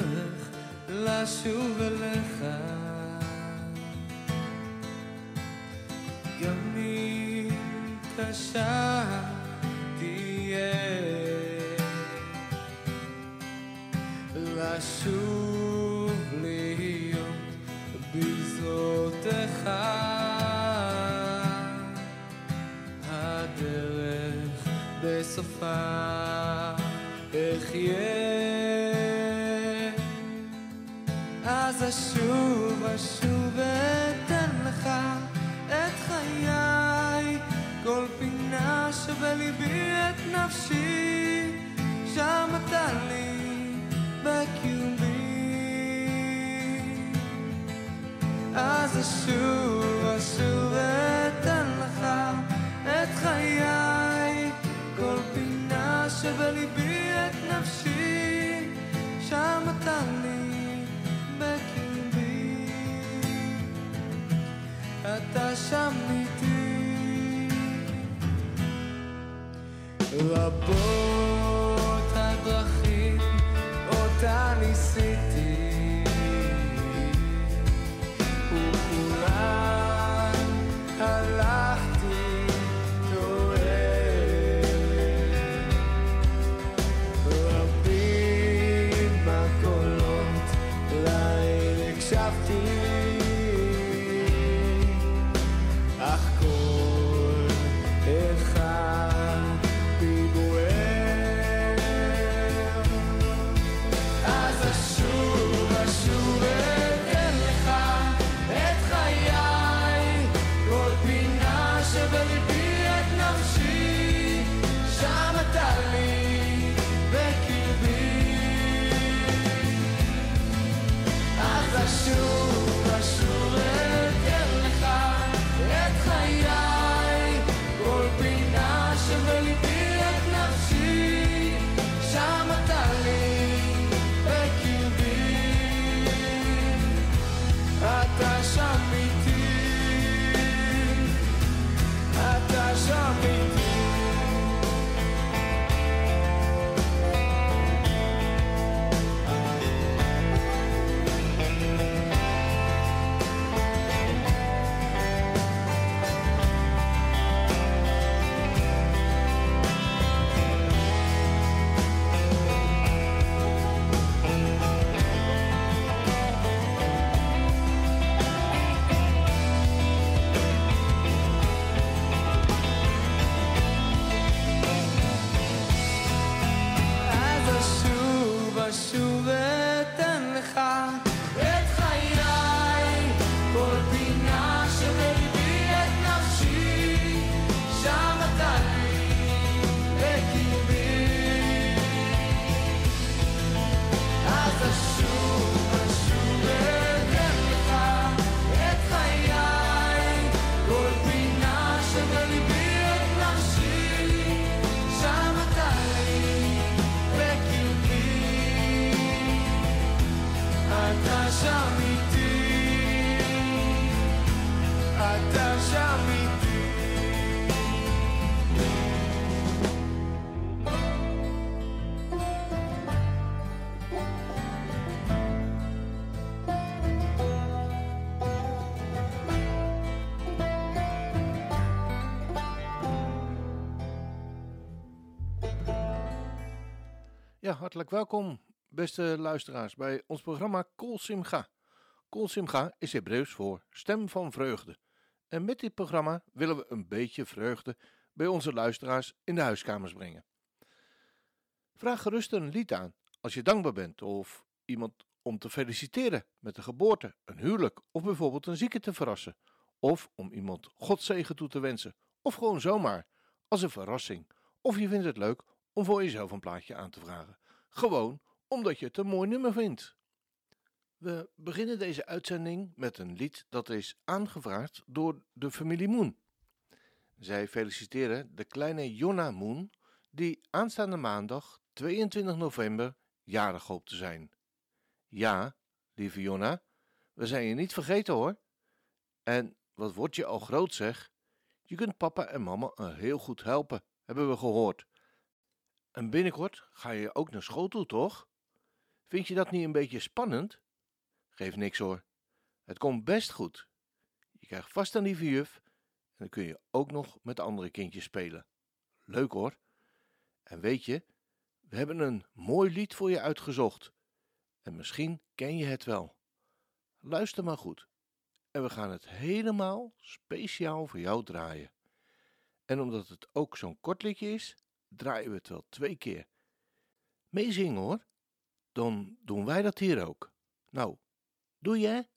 הדרך לשוב אליך. גם אם קשה hartelijk welkom, beste luisteraars, bij ons programma Kol Simcha. Kol Simcha is Hebreeuws voor stem van vreugde. En met dit programma willen we een beetje vreugde bij onze luisteraars in de huiskamers brengen. Vraag gerust een lied aan als je dankbaar bent of iemand om te feliciteren met een geboorte, een huwelijk of bijvoorbeeld een zieke te verrassen. Of om iemand Godzegen toe te wensen. Of gewoon zomaar als een verrassing. Of je vindt het leuk om voor jezelf een plaatje aan te vragen. Gewoon omdat je het een mooi nummer vindt. We beginnen deze uitzending met een lied dat is aangevraagd door de familie Moon. Zij feliciteren de kleine Jonna Moon, die aanstaande maandag 22 november jarig hoopt te zijn. Ja, lieve Jonna, we zijn je niet vergeten hoor. En wat word je al groot zeg? Je kunt papa en mama heel goed helpen, hebben we gehoord. En binnenkort ga je ook naar school toe, toch? Vind je dat niet een beetje spannend? Geef niks hoor. Het komt best goed. Je krijgt vast een lieve juf en dan kun je ook nog met andere kindjes spelen. Leuk hoor. En weet je, we hebben een mooi lied voor je uitgezocht. En misschien ken je het wel. Luister maar goed. En we gaan het helemaal speciaal voor jou draaien. En omdat het ook zo'n kort liedje is, draaien we het wel twee keer. Meezingen hoor. Dan doen wij dat hier ook. Nou, doe je?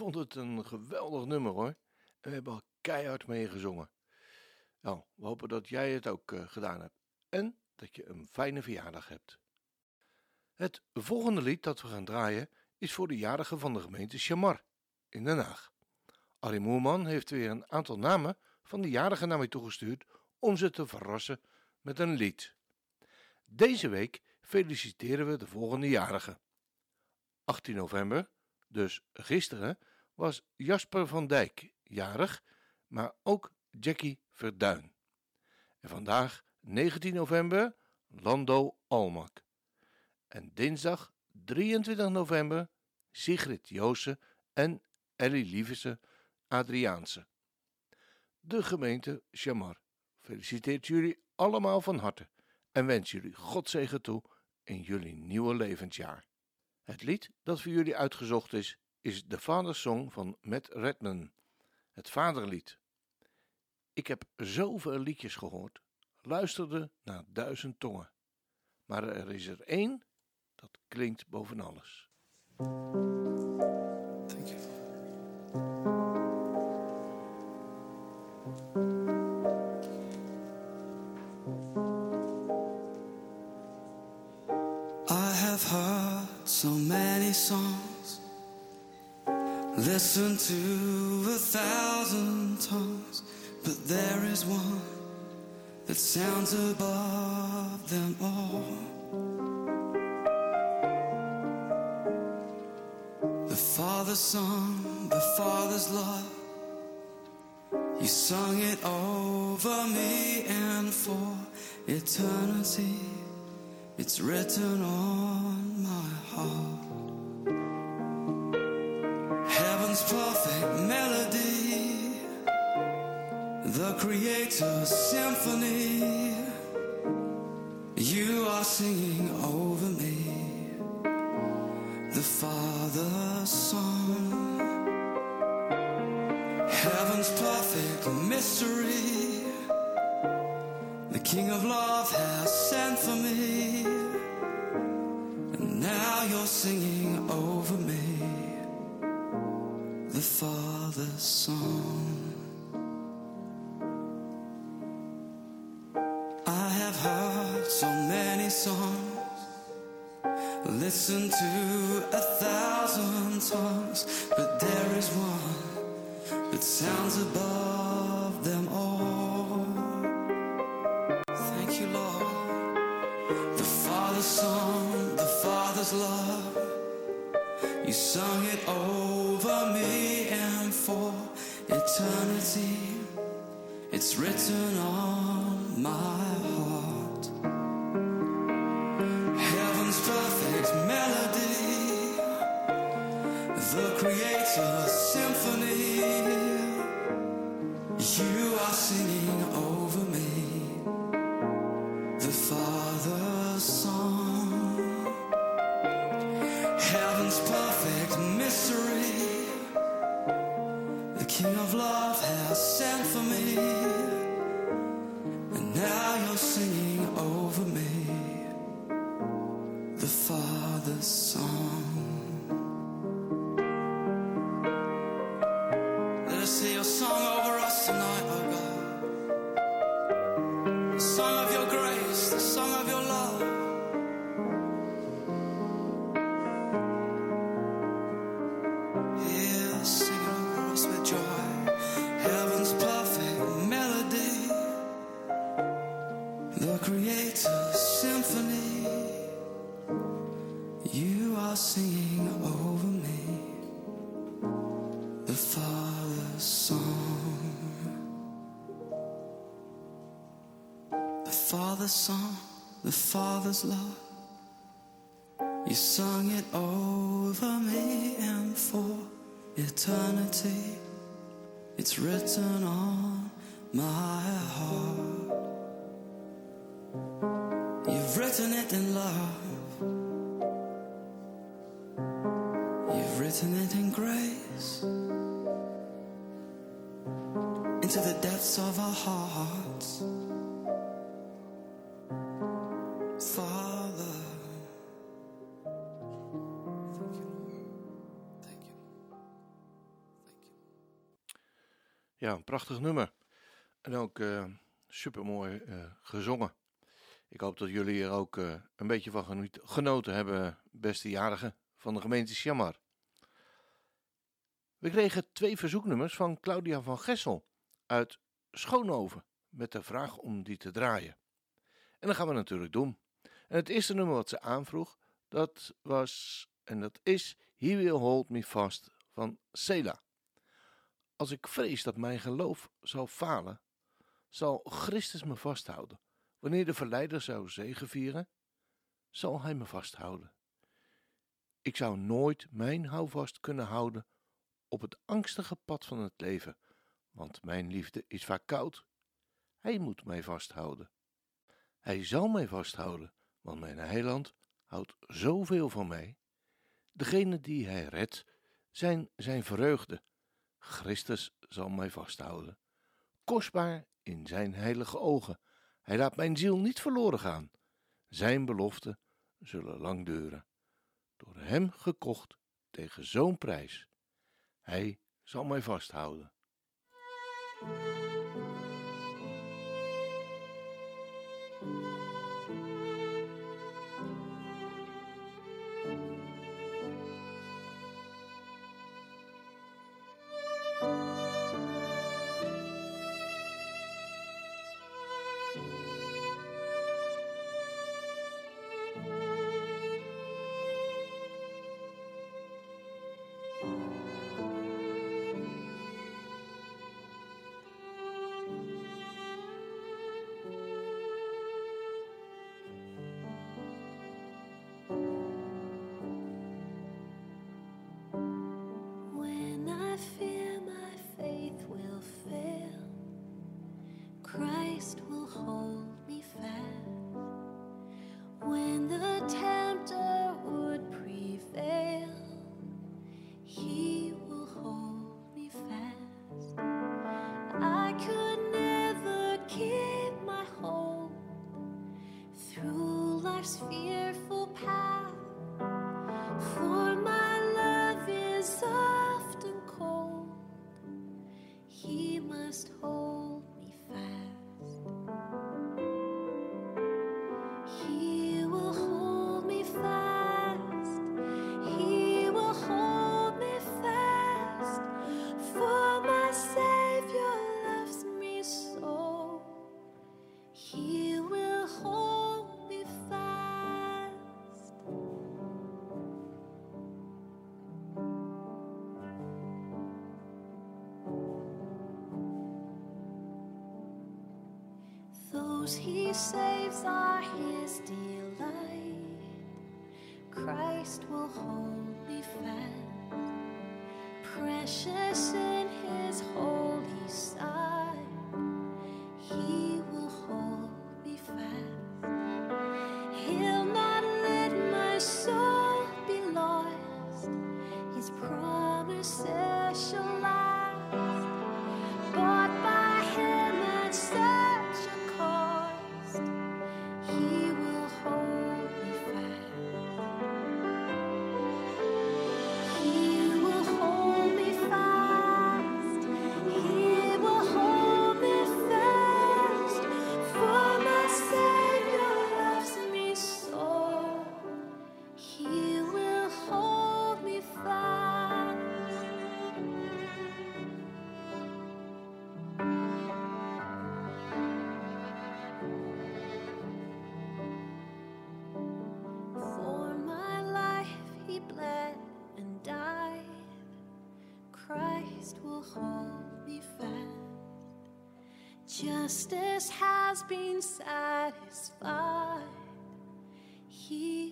Vonden het een geweldig nummer hoor. En we hebben al keihard mee gezongen. Nou, we hopen dat jij het ook eh, gedaan hebt. En dat je een fijne verjaardag hebt. Het volgende lied dat we gaan draaien is voor de jarige van de gemeente Chamar in Den Haag. Arie Moerman heeft weer een aantal namen van de jarigen naar mij toegestuurd om ze te verrassen met een lied. Deze week feliciteren we de volgende jarigen. 18 november, dus gisteren, was Jasper van Dijk jarig, maar ook Jackie Verduin. En vandaag, 19 november, Lando Almak. En dinsdag, 23 november, Sigrid Joosse en Ellie Lieverse Adriaanse. De gemeente Chamar feliciteert jullie allemaal van harte en wens jullie Godzegen toe in jullie nieuwe levensjaar. Het lied dat voor jullie uitgezocht is, is de Vadersong van Matt Redman, het Vaderlied. Ik heb zoveel liedjes gehoord, luisterde naar duizend tongen, maar er is er één dat klinkt boven alles. Thank you. have heard so many songs, listened to a thousand tongues, but there is one that sounds above them all. The Father's song, the Father's love. You sung it over me and for eternity. It's written on my heart. Heaven's perfect melody, the Creator's symphony. You are singing over me, the Father's song. Heaven's perfect mystery. The King of Love has sent for me. Songs. Listened to a thousand tongues. But there is one that sounds above song over Ja, een prachtig nummer. En ook eh super mooi gezongen. Ik hoop dat jullie er ook eh, een beetje van genoten hebben, beste jarigen van de gemeente Sjammar. We kregen twee verzoeknummers van Claudia van Gessel uit Schoonhoven met de vraag om die te draaien. En dat gaan we natuurlijk doen. En het eerste nummer wat ze aanvroeg, dat was, en dat is He Will Hold Me Fast van Sela. Als ik vrees dat mijn geloof zal falen, zal Christus me vasthouden. Wanneer de verleider zou zegevieren, zal hij me vasthouden. Ik zou nooit mijn houvast kunnen houden op het angstige pad van het leven, want mijn liefde is vaak koud. Hij moet mij vasthouden. Hij zal mij vasthouden, want mijn heiland houdt zoveel van mij. Degene die hij redt, zijn zijn vreugde. Christus zal mij vasthouden. Kostbaar in zijn heilige ogen. Hij laat mijn ziel niet verloren gaan. Zijn beloften zullen lang duren. Door hem gekocht tegen zo'n prijs. Hij zal mij vasthouden. fear. Saves are his delight. Christ will hold me fast, precious Justice has been satisfied. He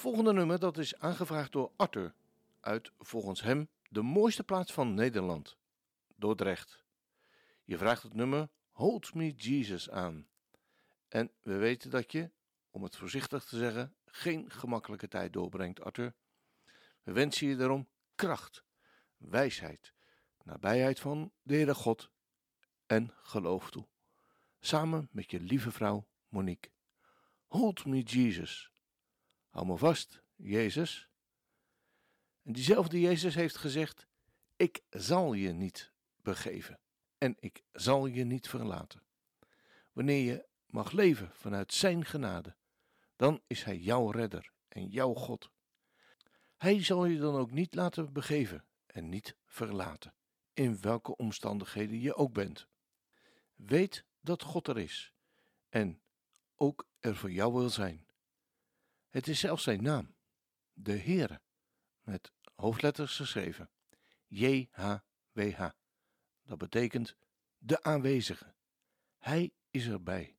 volgende nummer dat is aangevraagd door Arthur uit volgens hem de mooiste plaats van Nederland, Dordrecht. Je vraagt het nummer Hold Me Jesus aan. En we weten dat je, om het voorzichtig te zeggen, geen gemakkelijke tijd doorbrengt, Arthur. We wensen je daarom kracht, wijsheid, nabijheid van de Heere God en geloof toe. Samen met je lieve vrouw Monique. Hold me Jesus. Hou me vast, Jezus. En diezelfde Jezus heeft gezegd: Ik zal je niet begeven en ik zal je niet verlaten. Wanneer je mag leven vanuit Zijn genade, dan is Hij jouw redder en jouw God. Hij zal je dan ook niet laten begeven en niet verlaten, in welke omstandigheden je ook bent. Weet dat God er is en ook er voor jou wil zijn. Het is zelfs zijn naam, de Heere, met hoofdletters geschreven. J-H-W-H. Dat betekent de aanwezige. Hij is erbij.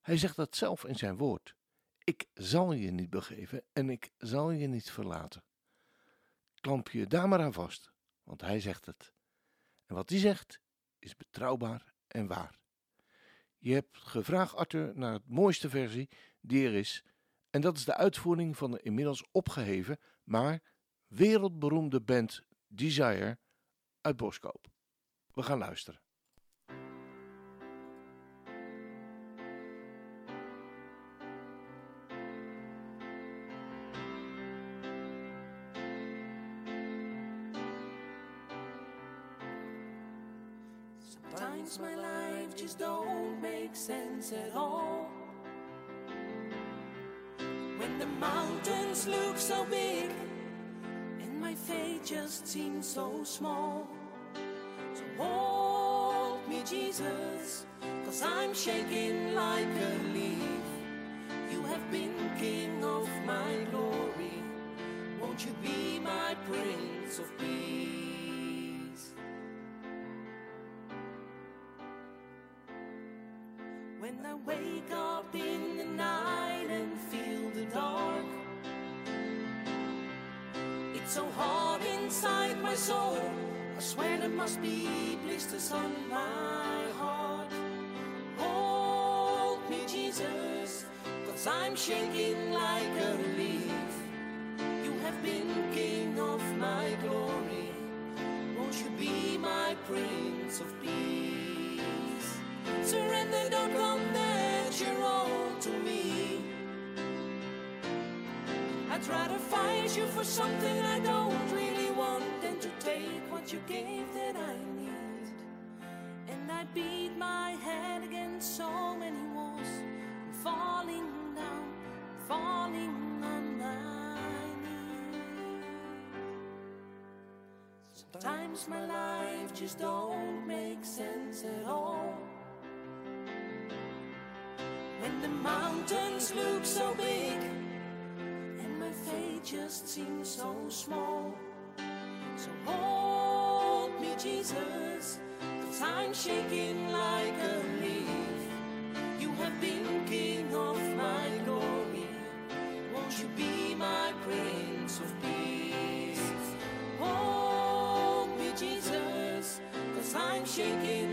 Hij zegt dat zelf in zijn woord. Ik zal je niet begeven en ik zal je niet verlaten. Klamp je daar maar aan vast, want hij zegt het. En wat hij zegt is betrouwbaar en waar. Je hebt gevraagd, Arthur, naar het mooiste versie die er is. En dat is de uitvoering van de inmiddels opgeheven, maar wereldberoemde band Desire uit Boskoop. We gaan luisteren. Mountains look so big and my faith just seems so small. So hold me, Jesus, cause I'm shaking like a leaf. You have been king of my glory. Won't you be my prince of peace? When I wake up in the night and feel the dark, so hard inside my soul. I swear there must be blisters on my heart. Hold me, Jesus, cause I'm shaking like a leaf. You have been king of my glory. Won't you be my prince of peace? Surrender, don't condemn I'd rather fight you for something I don't really want than to take what you gave that I need. And I beat my head against so many walls, and falling down, falling on my knees. Sometimes my life just don't make sense at all. When the mountains look so big just seems so small. So hold me, Jesus, cause I'm shaking like a leaf. You have been king of my glory. Won't you be my prince of peace? Hold me, Jesus, cause I'm shaking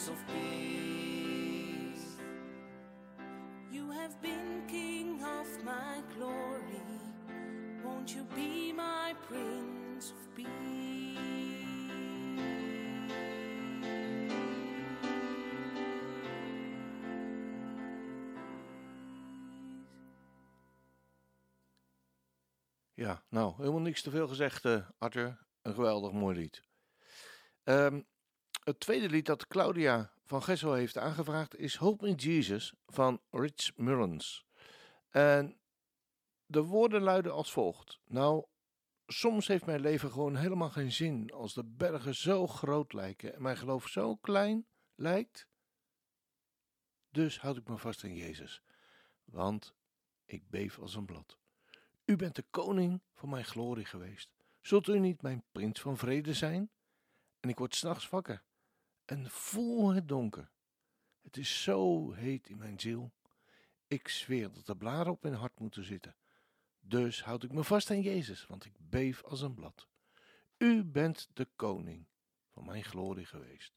prince of peace? You have been king of my glory. Won't you be my prince of peace? Ja, nou, helemaal niks te veel gezegd, eh, Arthur. Een geweldig mooi lied. Ehm, het tweede lied dat Claudia van Gessel heeft aangevraagd is Hope in Jesus van Rich Mullins. En de woorden luiden als volgt. Nou, soms heeft mijn leven gewoon helemaal geen zin als de bergen zo groot lijken en mijn geloof zo klein lijkt. Dus houd ik me vast aan Jezus, want ik beef als een blad. U bent de koning van mijn glorie geweest. Zult u niet mijn prins van vrede zijn? En ik word s'nachts wakker en voel het donker. Het is zo heet in mijn ziel. Ik zweer dat de blaren op mijn hart moeten zitten. Dus houd ik me vast aan Jezus, want ik beef als een blad. U bent de koning van mijn glorie geweest.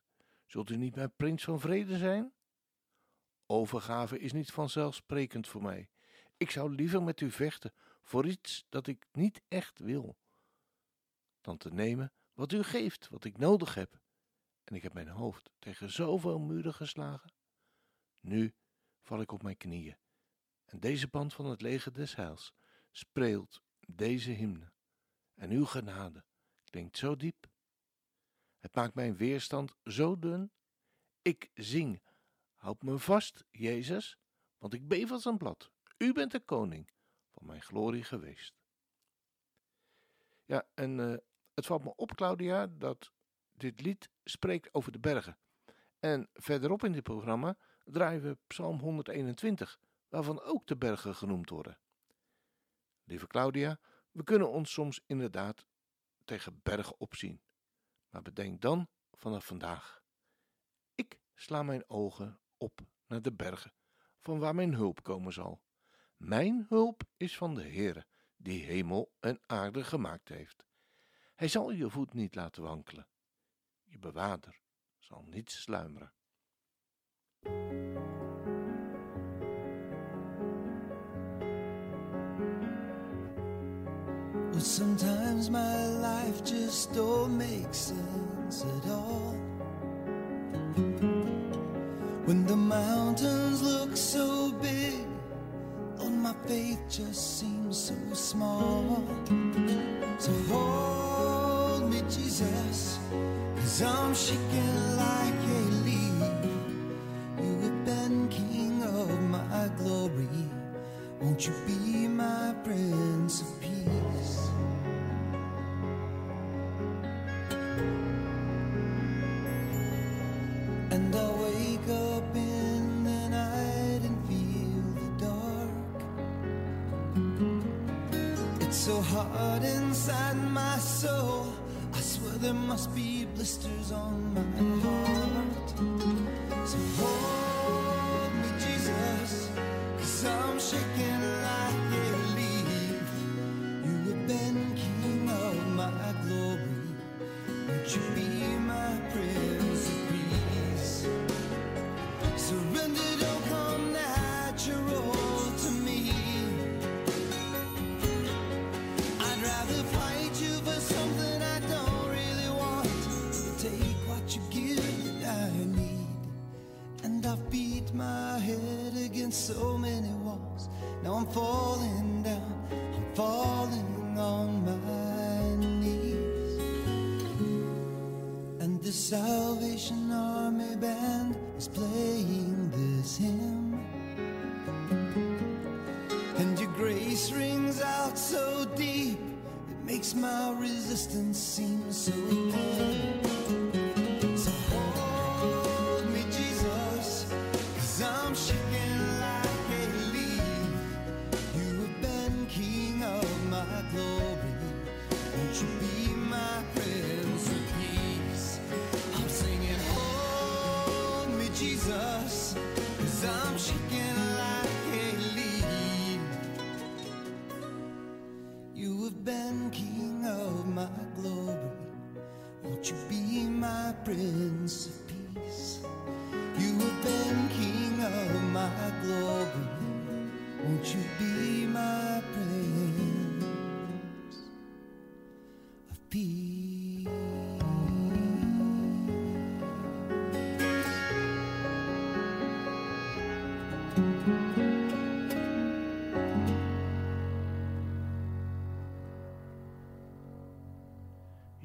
Zult u niet mijn prins van vrede zijn? Overgave is niet vanzelfsprekend voor mij. Ik zou liever met u vechten voor iets dat ik niet echt wil, dan te nemen wat u geeft, wat ik nodig heb. En ik heb mijn hoofd tegen zoveel muren geslagen. Nu val ik op mijn knieën. En deze band van het leger des heils spreelt deze hymne. En uw genade klinkt zo diep. Het maakt mijn weerstand zo dun. Ik zing, houd me vast, Jezus, want ik beef als een blad. U bent de koning van mijn glorie geweest. Ja, en eh, het valt me op, Claudia, dat dit lied spreekt over de bergen. En verderop in dit programma draaien we Psalm 121, waarvan ook de bergen genoemd worden. Lieve Claudia, we kunnen ons soms inderdaad tegen bergen opzien. Maar bedenk dan vanaf vandaag. Ik sla mijn ogen op naar de bergen, van waar mijn hulp komen zal. Mijn hulp is van de Heere, die hemel en aarde gemaakt heeft. Hij zal je voet niet laten wankelen. Je bewaarder zal niet sluimeren. Well, sometimes my life just don't make sense at all. When the mountains look so big, Lord, my faith just seems so small. So hold me, Jesus, I'm shaking like a leaf. You have been king of my glory. Won't you be my prince of peace? And I wake up in the night and feel the dark. It's so hard inside my soul. I swear there must be blisters on my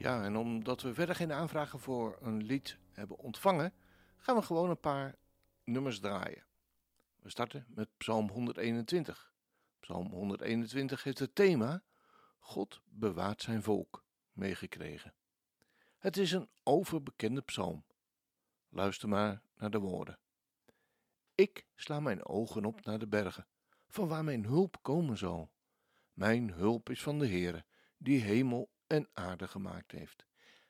Ja, en omdat we verder geen aanvragen voor een lied hebben ontvangen, gaan we gewoon een paar nummers draaien. We starten met Psalm 121. Psalm 121 heeft het thema God bewaart zijn volk meegekregen. Het is een overbekende psalm. Luister maar naar de woorden. Ik sla mijn ogen op naar de bergen, van waar mijn hulp komen zal. Mijn hulp is van de Heere, die hemel en aarde gemaakt heeft.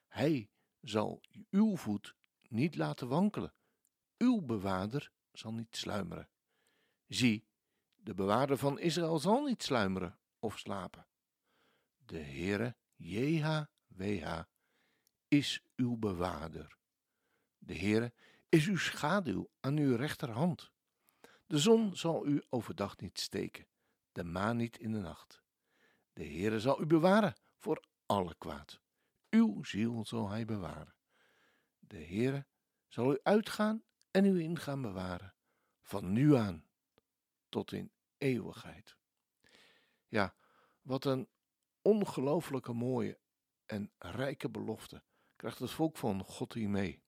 Hij zal uw voet niet laten wankelen. Uw bewaarder zal niet sluimeren. Zie, de bewaarder van Israël zal niet sluimeren of slapen. De Heere JHWH is uw bewaarder. De Heere is uw schaduw aan uw rechterhand. De zon zal u overdag niet steken, de maan niet in de nacht. De Heere zal u bewaren voor alle kwaad. Uw ziel zal hij bewaren. De Heere zal u uitgaan en u ingaan bewaren, van nu aan tot in eeuwigheid. Ja, wat een ongelooflijke mooie en rijke belofte krijgt het volk van God hier mee.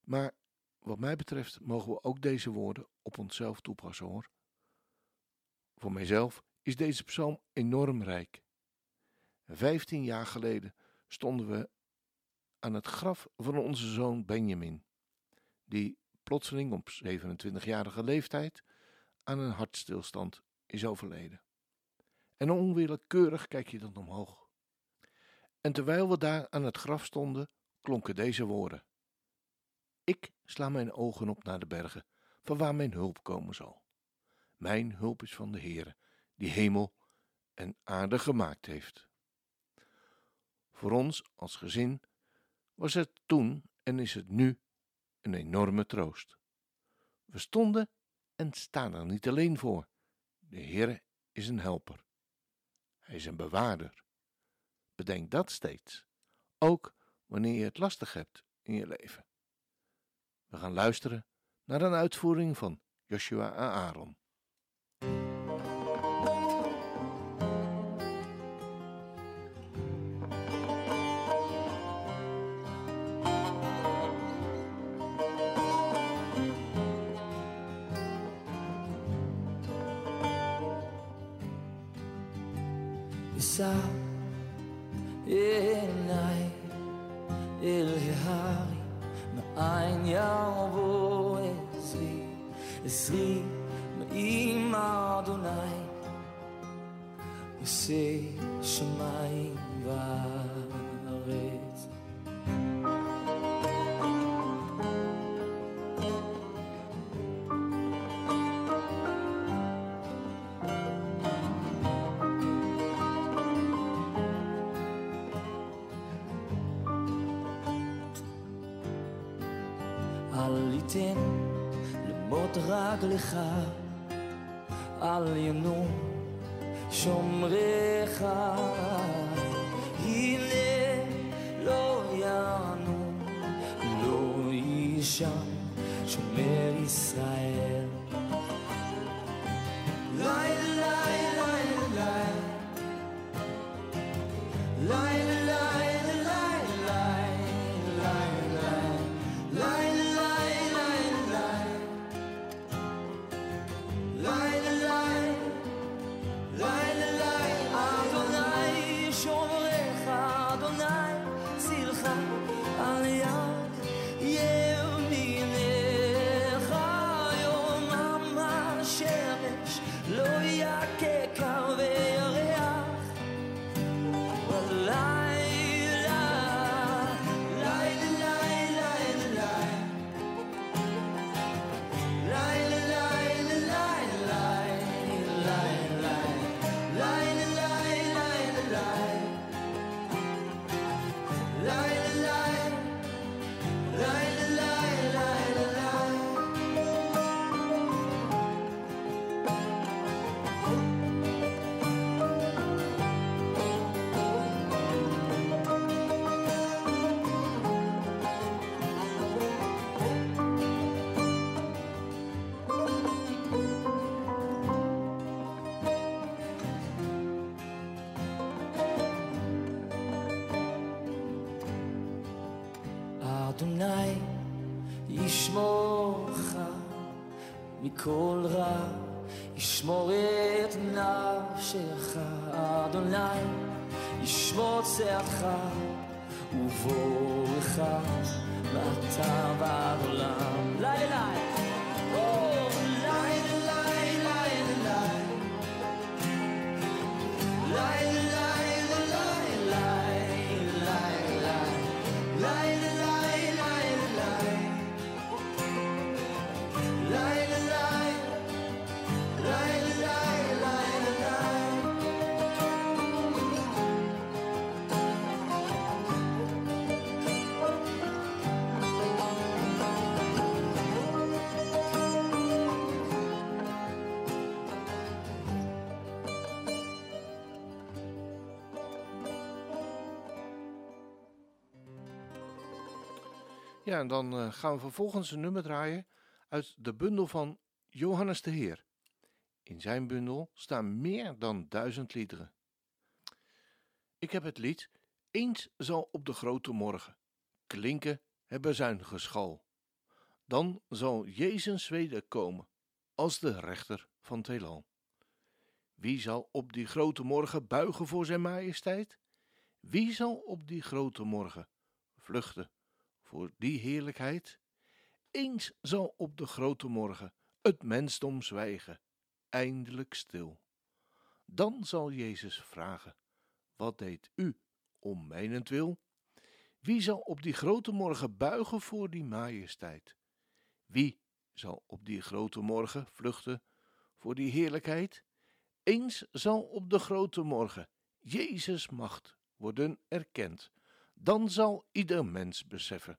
Maar wat mij betreft mogen we ook deze woorden op onszelf toepassen hoor. Voor mijzelf is deze psalm enorm rijk. Vijftien jaar geleden stonden we aan het graf van onze zoon Benjamin, die plotseling op 27-jarige leeftijd aan een hartstilstand is overleden. En onwillekeurig kijk je dan omhoog. En terwijl we daar aan het graf stonden, klonken deze woorden. Ik sla mijn ogen op naar de bergen, van waar mijn hulp komen zal. Mijn hulp is van de Heere, die hemel en aarde gemaakt heeft. Voor ons als gezin was het toen en is het nu een enorme troost. We stonden en staan er niet alleen voor. De Heere is een helper. Hij is een bewaarder. Bedenk dat steeds, ook wanneer je het lastig hebt in je leven. We gaan luisteren naar een uitvoering van Joshua Aaron. יישן שומר ישראל. Ja, en dan eh, gaan we vervolgens een nummer draaien uit de bundel van Johannes de Heer. In zijn bundel staan meer dan duizend liederen. Ik heb het lied Eens zal op de grote morgen klinken het bezuingeschal. Dan zal Jezus wederkomen als de rechter van het heelal. Wie zal op die grote morgen buigen voor zijn majesteit? Wie zal op die grote morgen vluchten voor die heerlijkheid? Eens zal op de grote morgen het mensdom zwijgen, eindelijk stil. Dan zal Jezus vragen: Wat deed u om mijnentwil? Wie zal op die grote morgen buigen voor die majesteit? Wie zal op die grote morgen vluchten voor die heerlijkheid? Eens zal op de grote morgen Jezus macht worden erkend. Dan zal ieder mens beseffen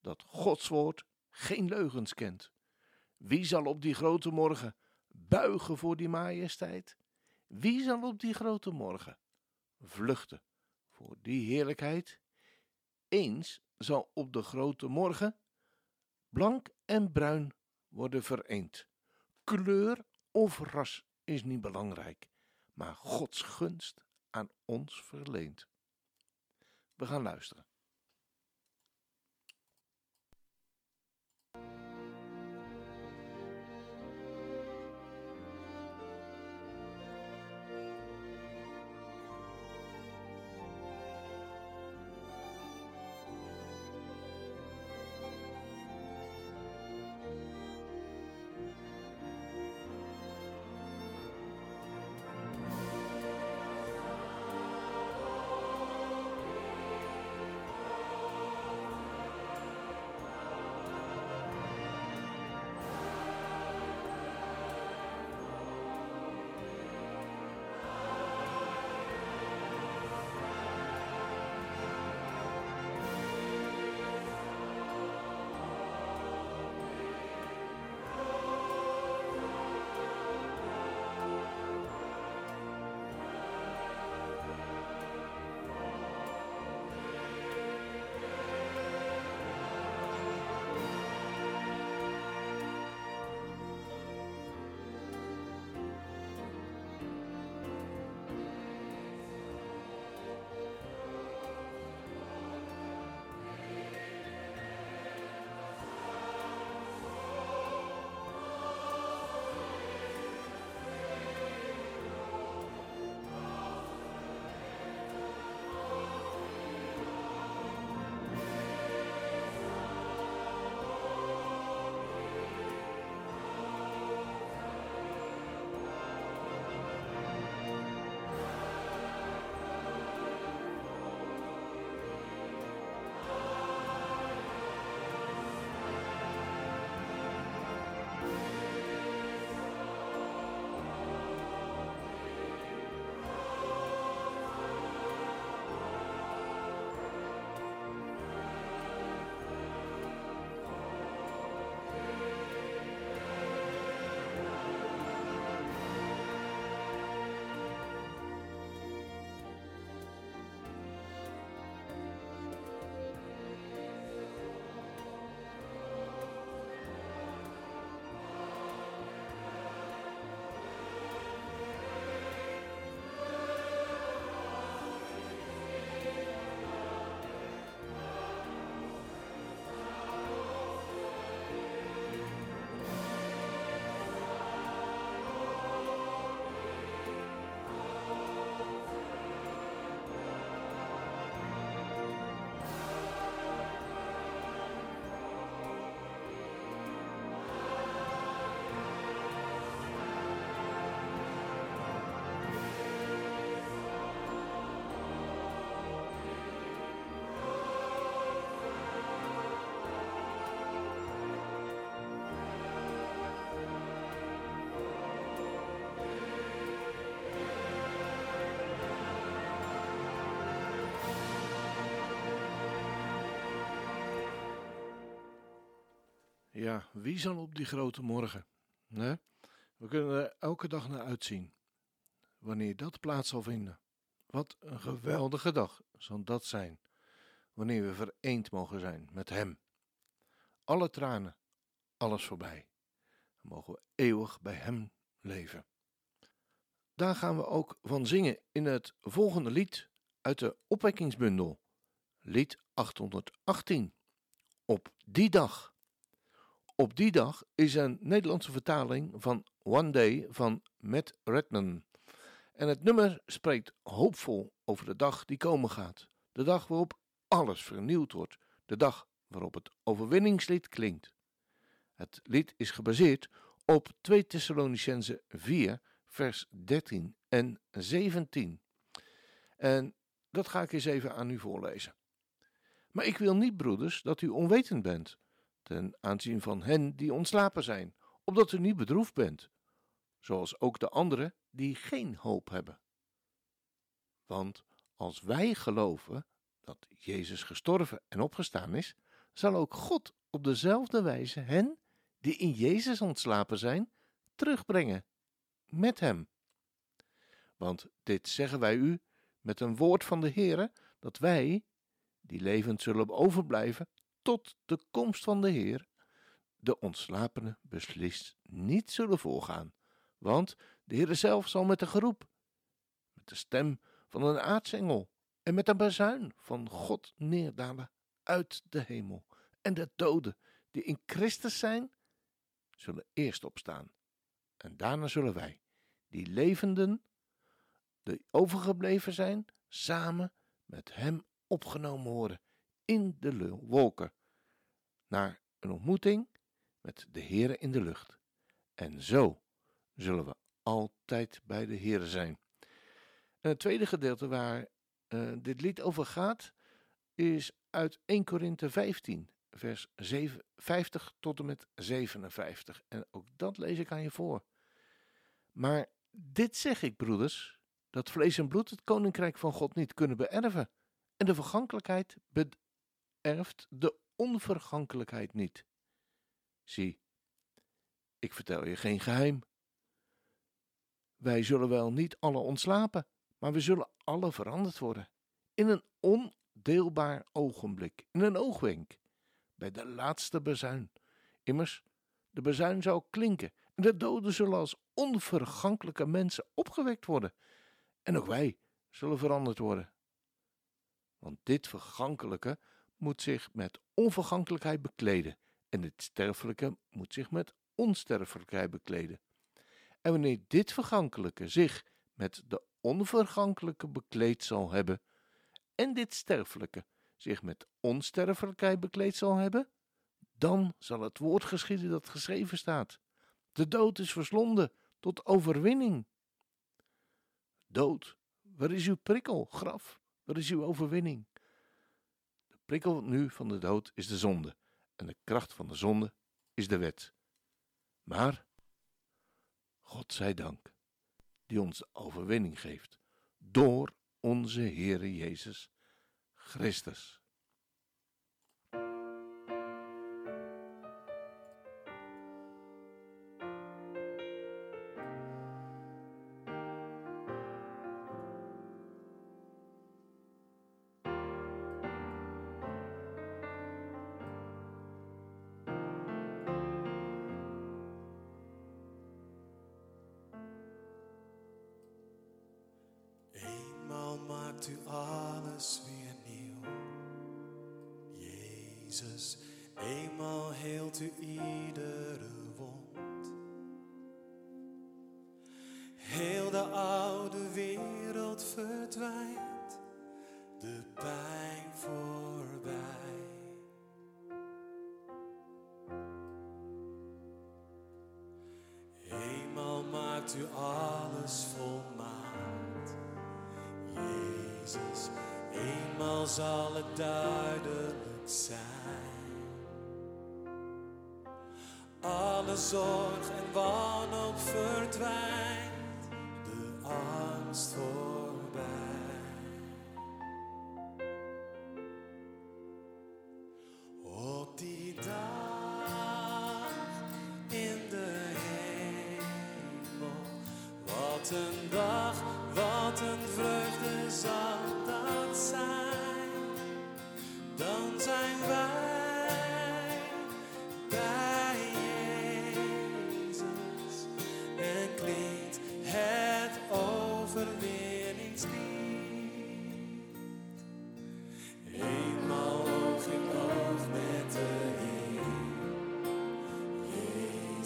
dat Gods woord geen leugens kent. Wie zal op die grote morgen buigen voor die majesteit? Wie zal op die grote morgen vluchten voor die heerlijkheid? Eens zal op de grote morgen blank en bruin worden vereend. Kleur of ras is niet belangrijk, maar Gods gunst aan ons verleent. We gaan luisteren. Ja, wie zal op die grote morgen? Hè? We kunnen er elke dag naar uitzien. Wanneer dat plaats zal vinden. Wat een geweldige dag zal dat zijn. Wanneer we vereend mogen zijn met Hem. Alle tranen, alles voorbij. Dan mogen we eeuwig bij Hem leven. Daar gaan we ook van zingen in het volgende lied uit de opwekkingsbundel. Lied 818. Op die dag. Op die dag is een Nederlandse vertaling van One Day van Matt Redman. En het nummer spreekt hoopvol over de dag die komen gaat. De dag waarop alles vernieuwd wordt. De dag waarop het overwinningslied klinkt. Het lied is gebaseerd op 2 Thessalonicense 4, vers 13 en 17. En dat ga ik eens even aan u voorlezen. Maar ik wil niet, broeders, dat u onwetend bent, ten aanzien van hen die ontslapen zijn, opdat u niet bedroefd bent, zoals ook de anderen die geen hoop hebben. Want als wij geloven dat Jezus gestorven en opgestaan is, zal ook God op dezelfde wijze hen die in Jezus ontslapen zijn, terugbrengen met Hem. Want dit zeggen wij u met een woord van de Heere, dat wij, die levend zullen overblijven tot de komst van de Heer, de ontslapenen beslist niet zullen voorgaan. Want de Heere zelf zal met een geroep, met de stem van een aartsengel en met een bazuin van God neerdalen uit de hemel. En de doden die in Christus zijn, zullen eerst opstaan. En daarna zullen wij, die levenden, die overgebleven zijn, samen met Hem opgenomen worden in de wolken, naar een ontmoeting met de Heere in de lucht. En zo zullen we altijd bij de Heere zijn. En het tweede gedeelte waar uh, dit lied over gaat, is uit 1 Korinthe 15, vers 50 tot en met 57. En ook dat lees ik aan je voor. Maar dit zeg ik, broeders, dat vlees en bloed het koninkrijk van God niet kunnen beërven. En de vergankelijkheid beërft de onvergankelijkheid niet. Zie, ik vertel je geen geheim. Wij zullen wel niet alle ontslapen, maar we zullen alle veranderd worden. In een ondeelbaar ogenblik, in een oogwenk, bij de laatste bezuin. Immers, de bezuin zou klinken en de doden zullen als onvergankelijke mensen opgewekt worden. En ook wij zullen veranderd worden. Want dit vergankelijke moet zich met onvergankelijkheid bekleden en dit sterfelijke moet zich met onsterfelijkheid bekleden. En wanneer dit vergankelijke zich met de onvergankelijke bekleed zal hebben, en dit sterfelijke zich met onsterfelijkheid bekleed zal hebben, dan zal het woord geschieden dat geschreven staat. De dood is verslonden tot overwinning. Dood, waar is uw prikkel, graf? Waar is uw overwinning? Prikkel nu van de dood is de zonde, en de kracht van de zonde is de wet. Maar, God zij dank, die ons overwinning geeft, door onze Heere Jezus Christus. Zorg en wanhoop verdwijnt,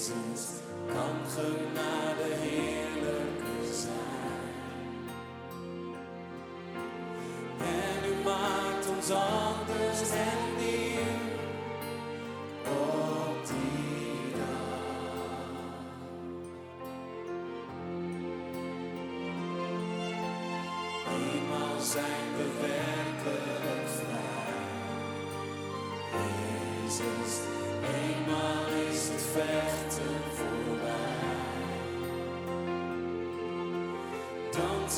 Jezus kan genade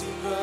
Dan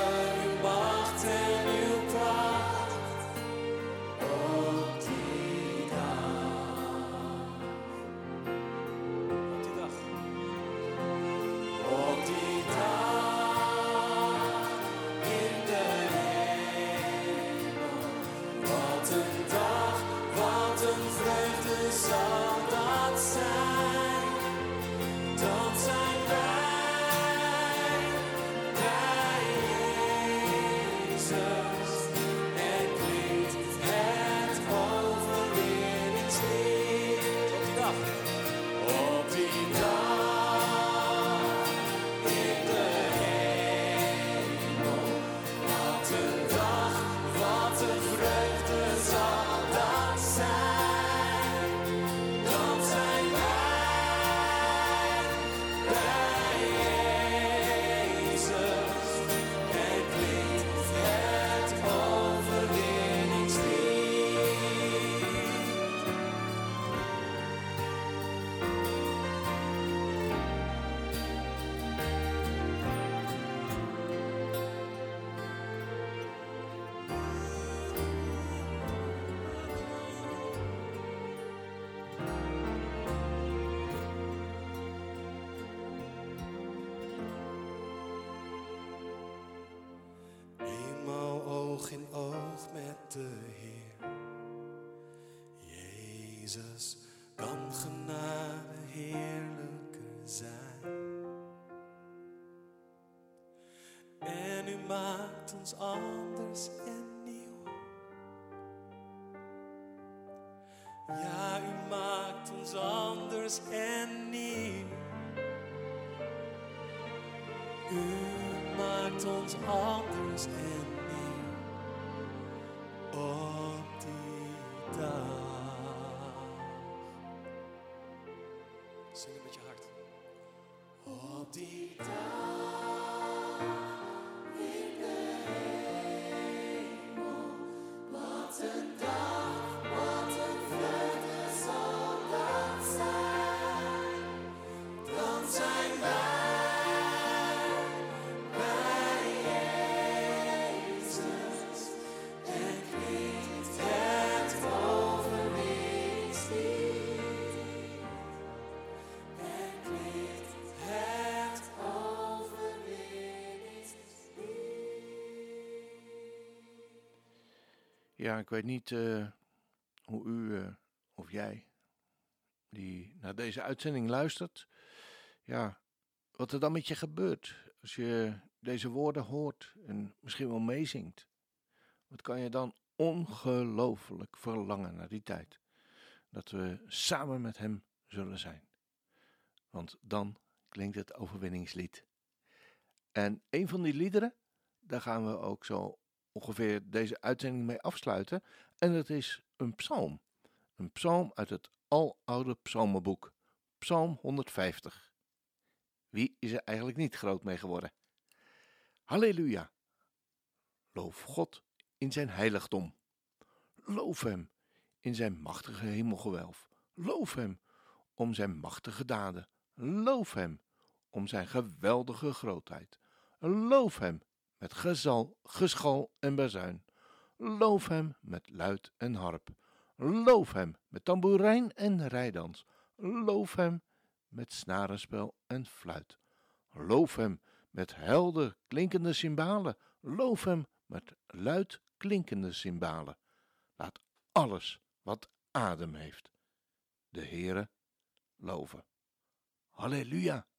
de Heer. Jezus kan genade heerlijker zijn. En u maakt ons anders en nieuw. Ja, u maakt ons anders en nieuw. U maakt ons anders en Ja, ik weet niet eh, hoe u eh, of jij die naar deze uitzending luistert, ja, wat er dan met je gebeurt als je deze woorden hoort en misschien wel meezingt. Wat kan je dan ongelooflijk verlangen naar die tijd dat we samen met hem zullen zijn. Want dan klinkt het overwinningslied. En een van die liederen, daar gaan we ook zo ongeveer deze uitzending mee afsluiten. En dat is een psalm. Een psalm uit het aloude psalmenboek. Psalm 150. Wie is er eigenlijk niet groot mee geworden? Halleluja. Loof God in zijn heiligdom. Loof hem in zijn machtige hemelgewelf. Loof hem om zijn machtige daden. Loof hem om zijn geweldige grootheid. Loof hem met gezal, geschal en bazuin. Loof hem met luid en harp. Loof hem met tamboerijn en rijdans. Loof hem met snarenspel en fluit. Loof hem met helder klinkende cymbalen. Loof hem met luid klinkende cymbalen. Laat alles wat adem heeft de Heere loven. Halleluja!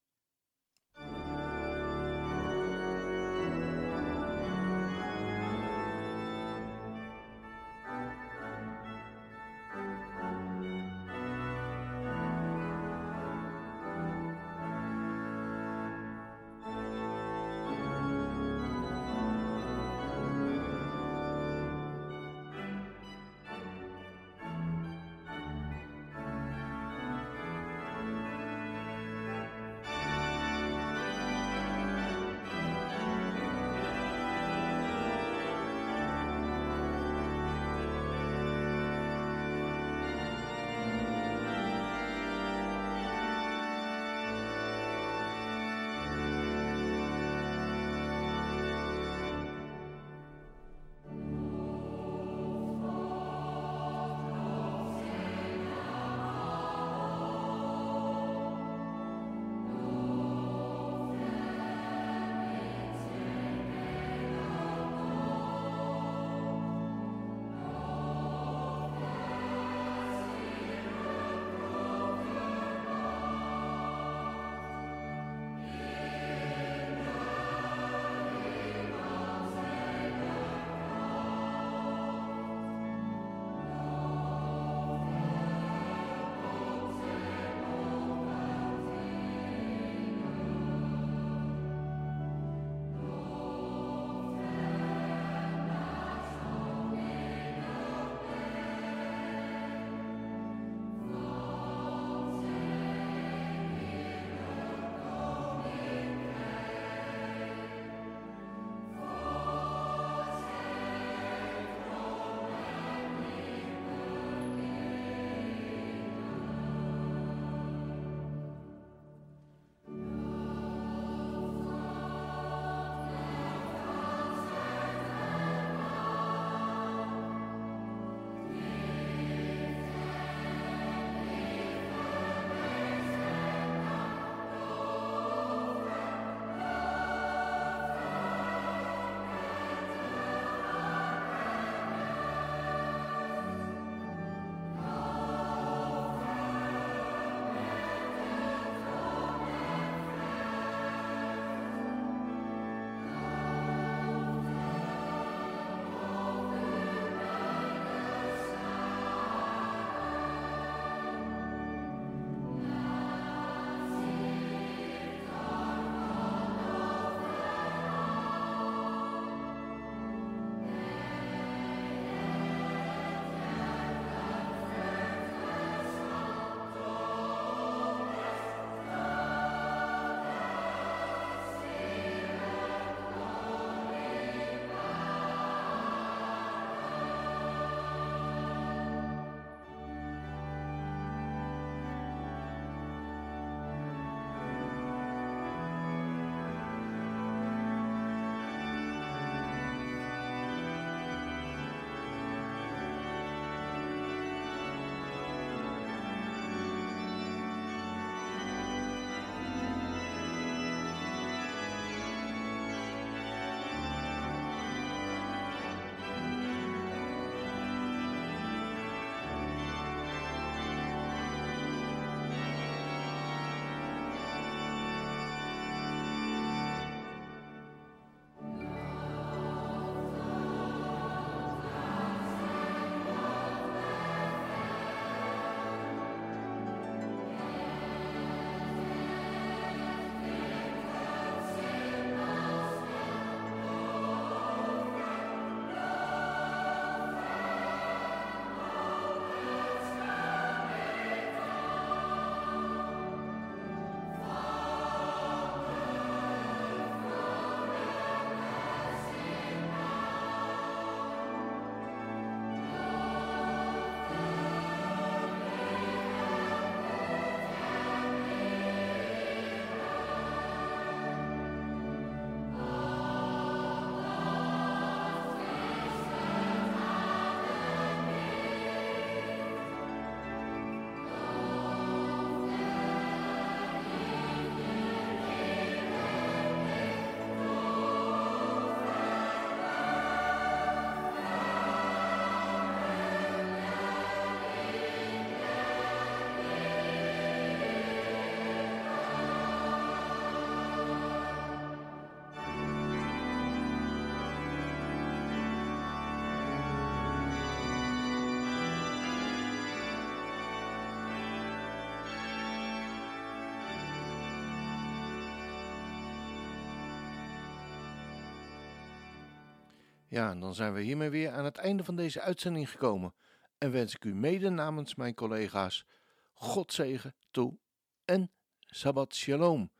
Ja, en dan zijn we hiermee weer aan het einde van deze uitzending gekomen. En wens ik u mede namens mijn collega's God zegen toe en Sabbat Shalom.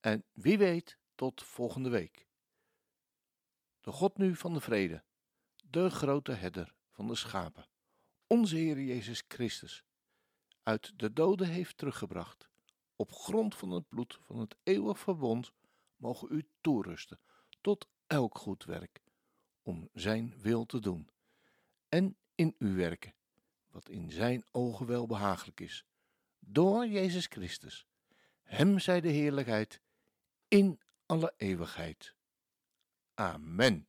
En wie weet, tot volgende week. De God nu van de vrede, de grote herder van de schapen, onze Heer Jezus Christus, uit de doden heeft teruggebracht, op grond van het bloed van het eeuwig verbond, mogen u toerusten tot elk goed werk, om zijn wil te doen, en in u werken, wat in zijn ogen wel behagelijk is, door Jezus Christus. Hem zij de heerlijkheid in alle eeuwigheid. Amen.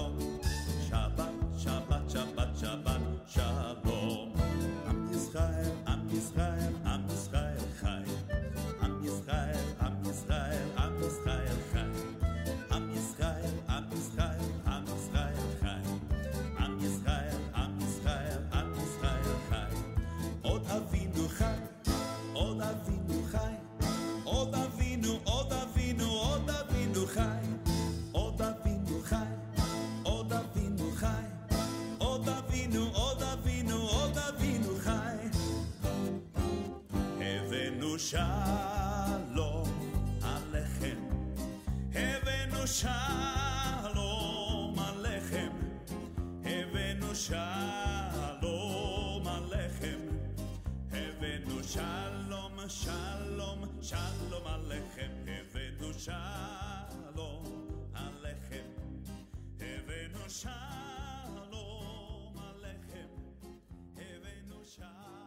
shalom alechem. Evenu shalom alechem. Evenu shalom, shalom, shalom alechem. Evenu shalom alechem. Evenu shalom alechem. Evenu shalom.